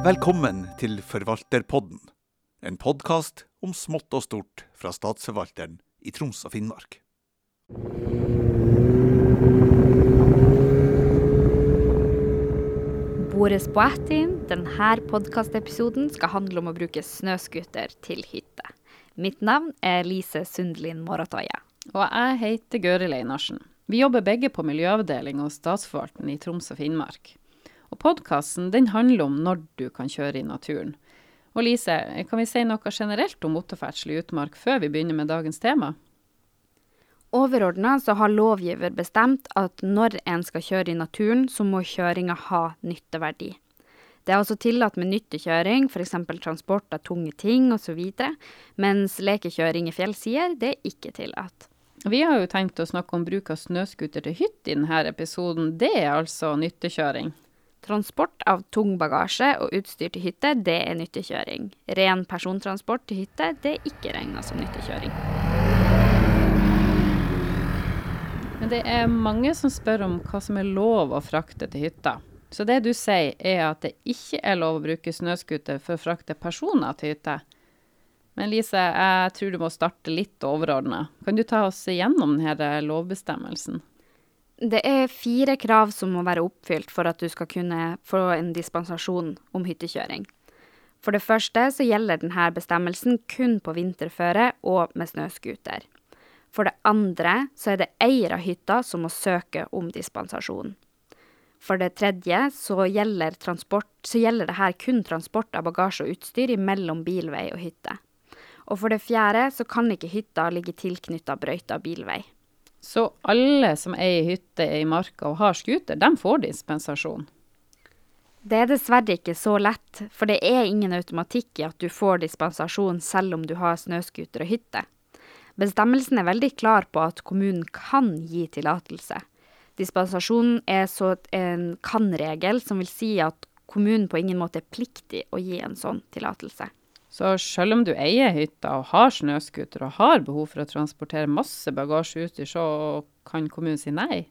Velkommen til Forvalterpodden, en podkast om smått og stort fra Statsforvalteren i Troms og Finnmark. Boris Boetti, denne podkastepisoden skal handle om å bruke snøscooter til hytte. Mitt navn er Lise Sundlin Moratoya. Og jeg heter Gøril Einarsen. Vi jobber begge på miljøavdeling hos Statsforvalteren i Troms og Finnmark. Og podkasten handler om når du kan kjøre i naturen. Og Lise, kan vi si noe generelt om motorferdsel i utmark før vi begynner med dagens tema? Overordna så har lovgiver bestemt at når en skal kjøre i naturen, så må kjøringa ha nytteverdi. Det er altså tillatt med nyttekjøring, f.eks. transport av tunge ting osv., mens lekekjøring i fjellsider, det er ikke tillatt. Vi har jo tenkt å snakke om bruk av snøscooter til hytte i denne episoden. Det er altså nyttekjøring. Transport av tung bagasje og utstyr til hytte, det er nyttekjøring. Ren persontransport til hytte, det er ikke regna som nyttekjøring. Men det er mange som spør om hva som er lov å frakte til hytta. Så det du sier, er at det ikke er lov å bruke snøscooter for å frakte personer til hytte. Men Lise, jeg tror du må starte litt overordna. Kan du ta oss gjennom denne lovbestemmelsen? Det er fire krav som må være oppfylt for at du skal kunne få en dispensasjon om hyttekjøring. For det første så gjelder denne bestemmelsen kun på vinterføre og med snøscooter. For det andre så er det eier av hytta som må søke om dispensasjon. For det tredje så gjelder, transport, så gjelder det kun transport av bagasje og utstyr mellom bilvei og hytte. Og for det fjerde så kan ikke hytta ligge tilknytta brøyta bilvei. Så alle som eier hytte i marka og har scooter, de får dispensasjon? Det er dessverre ikke så lett, for det er ingen automatikk i at du får dispensasjon selv om du har snøscooter og hytte. Bestemmelsen er veldig klar på at kommunen kan gi tillatelse. Dispensasjonen er så en kan-regel, som vil si at kommunen på ingen måte er pliktig å gi en sånn tillatelse. Så selv om du eier hytta og har snøscooter og har behov for å transportere masse bagasje ut i så kan kommunen si nei?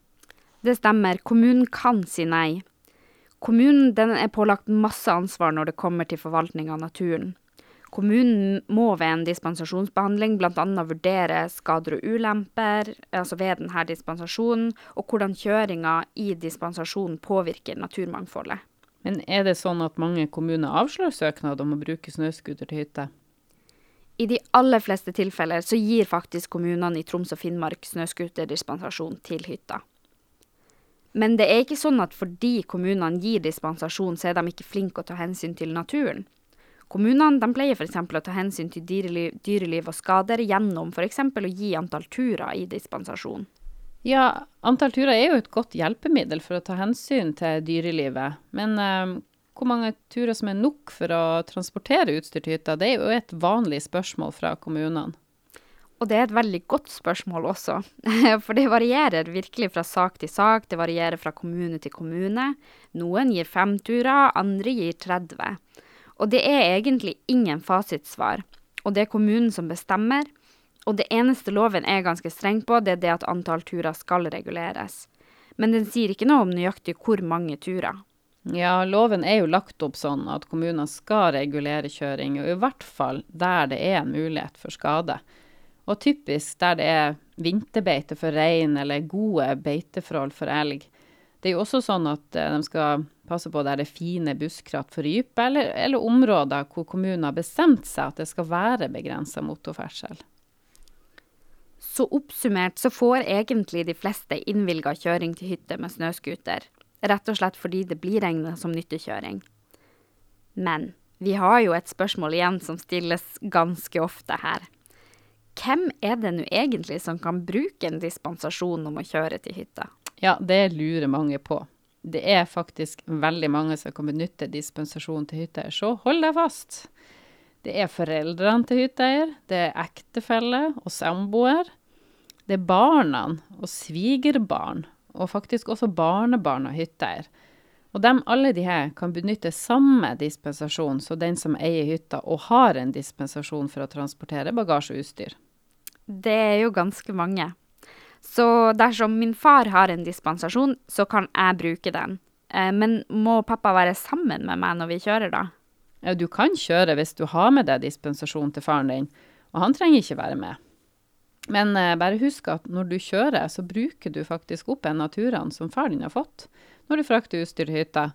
Det stemmer, kommunen kan si nei. Kommunen er pålagt masse ansvar når det kommer til forvaltning av naturen. Kommunen må ved en dispensasjonsbehandling bl.a. vurdere skader og ulemper altså ved denne dispensasjonen, og hvordan kjøringa i dispensasjonen påvirker naturmangfoldet. Men er det sånn at mange kommuner avslår søknad om å bruke snøscooter til hytte? I de aller fleste tilfeller så gir faktisk kommunene i Troms og Finnmark snøscooterdispensasjon til hytta. Men det er ikke sånn at fordi kommunene gir dispensasjon, så er de ikke flinke å ta hensyn til naturen. Kommunene pleier f.eks. å ta hensyn til dyreliv, dyreliv og skader gjennom f.eks. å gi antall turer i dispensasjon. Ja, antall turer er jo et godt hjelpemiddel for å ta hensyn til dyrelivet. Men eh, hvor mange turer som er nok for å transportere utstyr til hytta, det er jo et vanlig spørsmål fra kommunene. Og det er et veldig godt spørsmål også, for det varierer virkelig fra sak til sak. Det varierer fra kommune til kommune. Noen gir fem turer, andre gir 30. Og det er egentlig ingen fasitsvar, og det er kommunen som bestemmer. Og det eneste loven er ganske streng på, det er det at antall turer skal reguleres. Men den sier ikke noe om nøyaktig hvor mange turer. Ja, loven er jo lagt opp sånn at kommuner skal regulere kjøring, og i hvert fall der det er en mulighet for skade. Og typisk der det er vinterbeite for rein eller gode beiteforhold for elg. Det er jo også sånn at eh, de skal passe på der det er fine buskkratt for rype, eller, eller områder hvor kommunen har bestemt seg at det skal være begrensa motorferdsel. Så oppsummert så får egentlig de fleste innvilga kjøring til hytte med snøscooter, rett og slett fordi det blir regna som nyttekjøring. Men vi har jo et spørsmål igjen som stilles ganske ofte her. Hvem er det nå egentlig som kan bruke en dispensasjon om å kjøre til hytta? Ja, det lurer mange på. Det er faktisk veldig mange som kan benytte dispensasjon til hytteeier, så hold deg fast. Det er foreldrene til hytteeier, det er ektefelle og samboer. Det er barna og svigerbarn, og faktisk også barnebarn og hytteeier. Og dem, alle de her kan benytte samme dispensasjon som den som eier hytta og har en dispensasjon for å transportere bagasje og utstyr. Det er jo ganske mange. Så dersom min far har en dispensasjon, så kan jeg bruke den. Eh, men må pappa være sammen med meg når vi kjører, da? Ja, du kan kjøre hvis du har med deg dispensasjon til faren din, og han trenger ikke være med. Men eh, bare husk at når du kjører, så bruker du faktisk opp en av turene som far din har fått, når du frakter utstyr til hytta.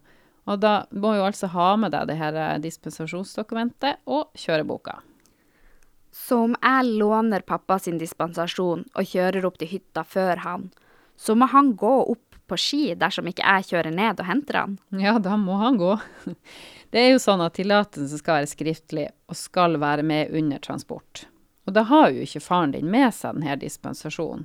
Og da må du altså ha med deg det her eh, dispensasjonsdokumentet og kjøreboka. Så om jeg låner pappa sin dispensasjon og kjører opp til hytta før han, så må han gå opp på ski dersom ikke jeg kjører ned og henter han? Ja, da må han gå. Det er jo sånn at tillatelsen skal være skriftlig og skal være med under transport. Og da har jo ikke faren din med seg denne dispensasjonen.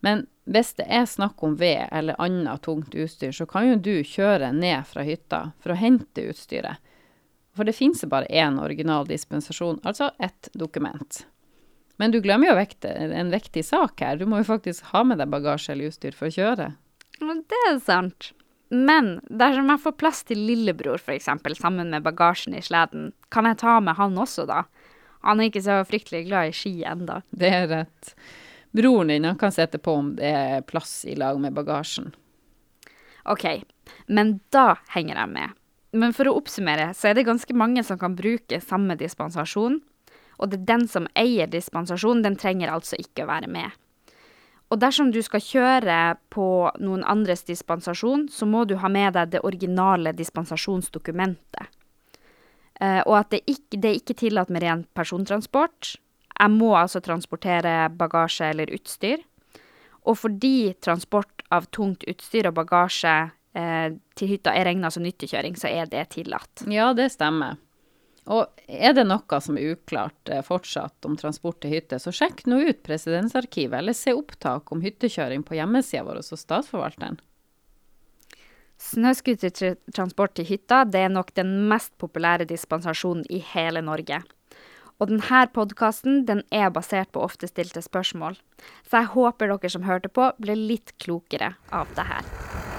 Men hvis det er snakk om ved eller annet tungt utstyr, så kan jo du kjøre ned fra hytta for å hente utstyret. For det finnes bare én original dispensasjon, altså ett dokument. Men du glemmer jo en viktig sak her. Du må jo faktisk ha med deg bagasje eller utstyr for å kjøre. Det er sant. Men dersom jeg får plass til lillebror, f.eks., sammen med bagasjen i sleden, kan jeg ta med han også, da? Han er ikke så fryktelig glad i ski enda. Det er rett. Broren din kan sette på om det er plass i lag med bagasjen. OK, men da henger jeg med. Men for å oppsummere, så er det ganske mange som kan bruke samme dispensasjon. Og det er den som eier dispensasjonen, den trenger altså ikke å være med. Og dersom du skal kjøre på noen andres dispensasjon, så må du ha med deg det originale dispensasjonsdokumentet. Uh, og at det ikke, det er ikke tillatt med ren persontransport. Jeg må altså transportere bagasje eller utstyr. Og fordi transport av tungt utstyr og bagasje uh, til hytta er regna som nyttekjøring, så er det tillatt. Ja, det stemmer. Og er det noe som er uklart eh, fortsatt om transport til hytte, så sjekk nå ut Presidensarkivet, eller se opptak om hyttekjøring på hjemmesida vår hos Statsforvalteren. Snøscootertransport til hytta det er nok den mest populære dispensasjonen i hele Norge. Og denne podkasten den er basert på ofte stilte spørsmål, så jeg håper dere som hørte på, ble litt klokere av det her.